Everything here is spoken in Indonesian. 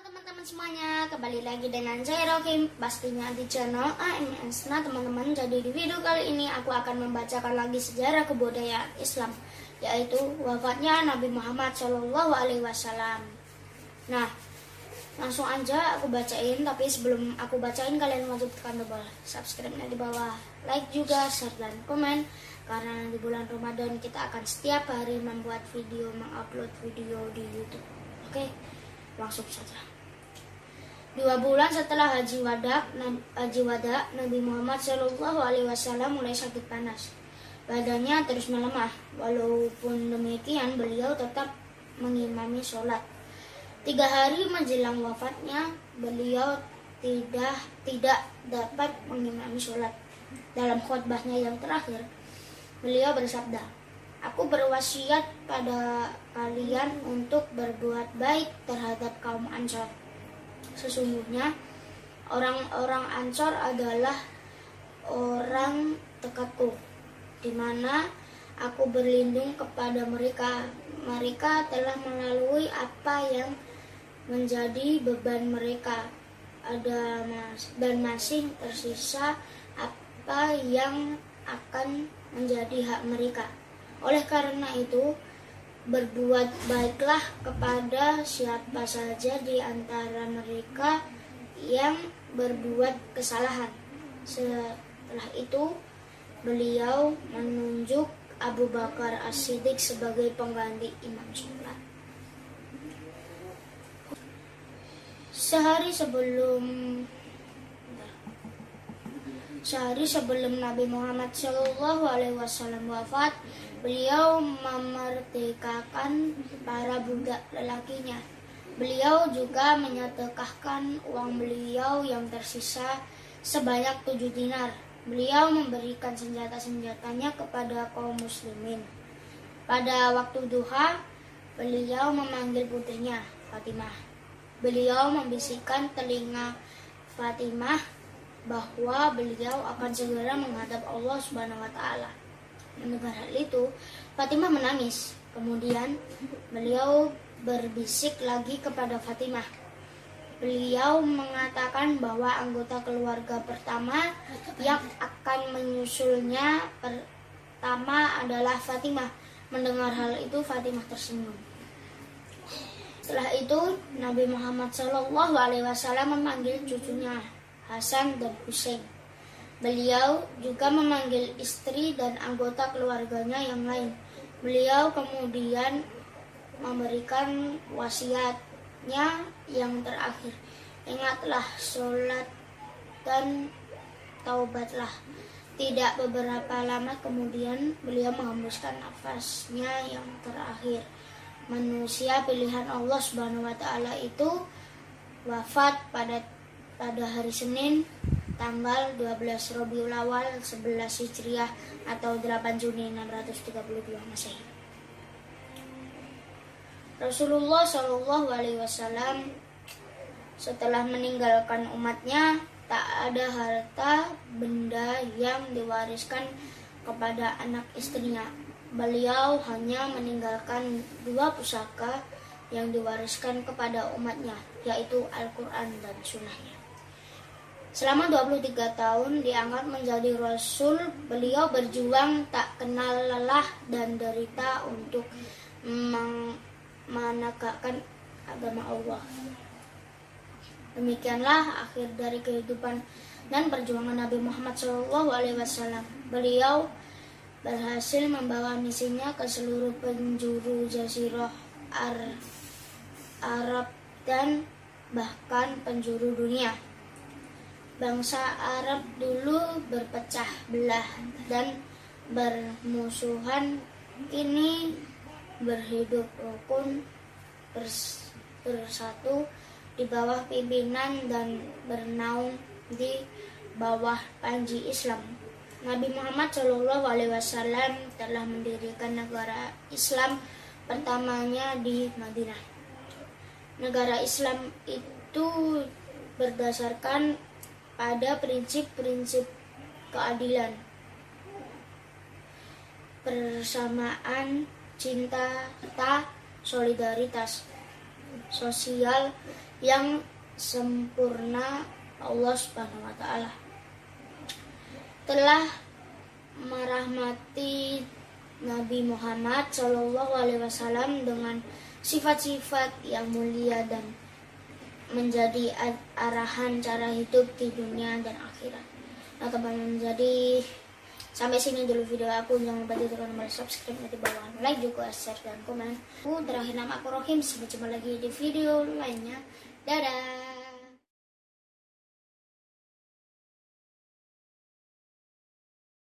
teman-teman semuanya, kembali lagi dengan saya Rokim Pastinya di channel AMS Nah teman-teman, jadi di video kali ini aku akan membacakan lagi sejarah kebudayaan Islam Yaitu wafatnya Nabi Muhammad Shallallahu Alaihi Wasallam. Nah, langsung aja aku bacain Tapi sebelum aku bacain kalian wajib tekan tombol subscribe-nya di bawah Like juga, share dan komen Karena di bulan Ramadan kita akan setiap hari membuat video, mengupload video di Youtube. Oke, langsung saja Dua bulan setelah Haji Wada, Haji Wada, Nabi Muhammad Shallallahu Alaihi Wasallam mulai sakit panas. Badannya terus melemah. Walaupun demikian, beliau tetap mengimami sholat. Tiga hari menjelang wafatnya, beliau tidak tidak dapat mengimami sholat. Dalam khutbahnya yang terakhir, beliau bersabda, Aku berwasiat pada kalian untuk berbuat baik terhadap kaum Ansor Sesungguhnya orang-orang Ansor adalah orang dekatku, di mana aku berlindung kepada mereka. Mereka telah melalui apa yang menjadi beban mereka. Ada mas dan masih tersisa apa yang akan menjadi hak mereka. Oleh karena itu, berbuat baiklah kepada siapa saja di antara mereka yang berbuat kesalahan. Setelah itu, beliau menunjuk Abu Bakar As-Siddiq sebagai pengganti imam sholat. Sehari sebelum Sehari sebelum Nabi Muhammad Shallallahu Alaihi Wasallam wafat, beliau memerdekakan para budak lelakinya. Beliau juga menyedekahkan uang beliau yang tersisa sebanyak tujuh dinar. Beliau memberikan senjata-senjatanya kepada kaum muslimin. Pada waktu duha, beliau memanggil putrinya, Fatimah. Beliau membisikkan telinga Fatimah bahwa beliau akan segera menghadap Allah Subhanahu wa taala. Mendengar hal itu, Fatimah menangis. Kemudian beliau berbisik lagi kepada Fatimah. Beliau mengatakan bahwa anggota keluarga pertama yang akan menyusulnya pertama adalah Fatimah. Mendengar hal itu, Fatimah tersenyum. Setelah itu, Nabi Muhammad Wasallam memanggil cucunya Hasan dan Hussein. Beliau juga memanggil istri dan anggota keluarganya yang lain. Beliau kemudian memberikan wasiatnya yang terakhir. Ingatlah sholat dan taubatlah. Tidak beberapa lama kemudian beliau menghembuskan nafasnya yang terakhir. Manusia pilihan Allah Subhanahu wa taala itu wafat pada pada hari Senin tanggal 12 Rabiul Awal 11 Hijriah atau 8 Juni 632 Masehi. Rasulullah Shallallahu Alaihi Wasallam setelah meninggalkan umatnya tak ada harta benda yang diwariskan kepada anak istrinya. Beliau hanya meninggalkan dua pusaka yang diwariskan kepada umatnya, yaitu Al-Quran dan Sunnahnya. Selama 23 tahun diangkat menjadi rasul, beliau berjuang tak kenal lelah dan derita untuk menegakkan agama Allah. Demikianlah akhir dari kehidupan dan perjuangan Nabi Muhammad SAW. Beliau berhasil membawa misinya ke seluruh penjuru Jazirah Arab dan bahkan penjuru dunia bangsa Arab dulu berpecah belah dan bermusuhan kini berhidup rukun bersatu di bawah pimpinan dan bernaung di bawah panji Islam. Nabi Muhammad Shallallahu Alaihi Wasallam telah mendirikan negara Islam pertamanya di Madinah. Negara Islam itu berdasarkan pada prinsip-prinsip keadilan, persamaan, cinta, serta solidaritas. sosial yang sempurna Allah Subhanahu wa taala telah merahmati Nabi Muhammad Shallallahu alaihi wasallam dengan sifat-sifat yang mulia dan menjadi arahan cara hidup di dunia dan akhirat. Nah teman-teman jadi sampai sini dulu video aku jangan lupa tekan tombol subscribe di bawah like juga share dan komen. Aku terakhir nama aku Rohim sampai jumpa lagi di video lainnya. Dadah.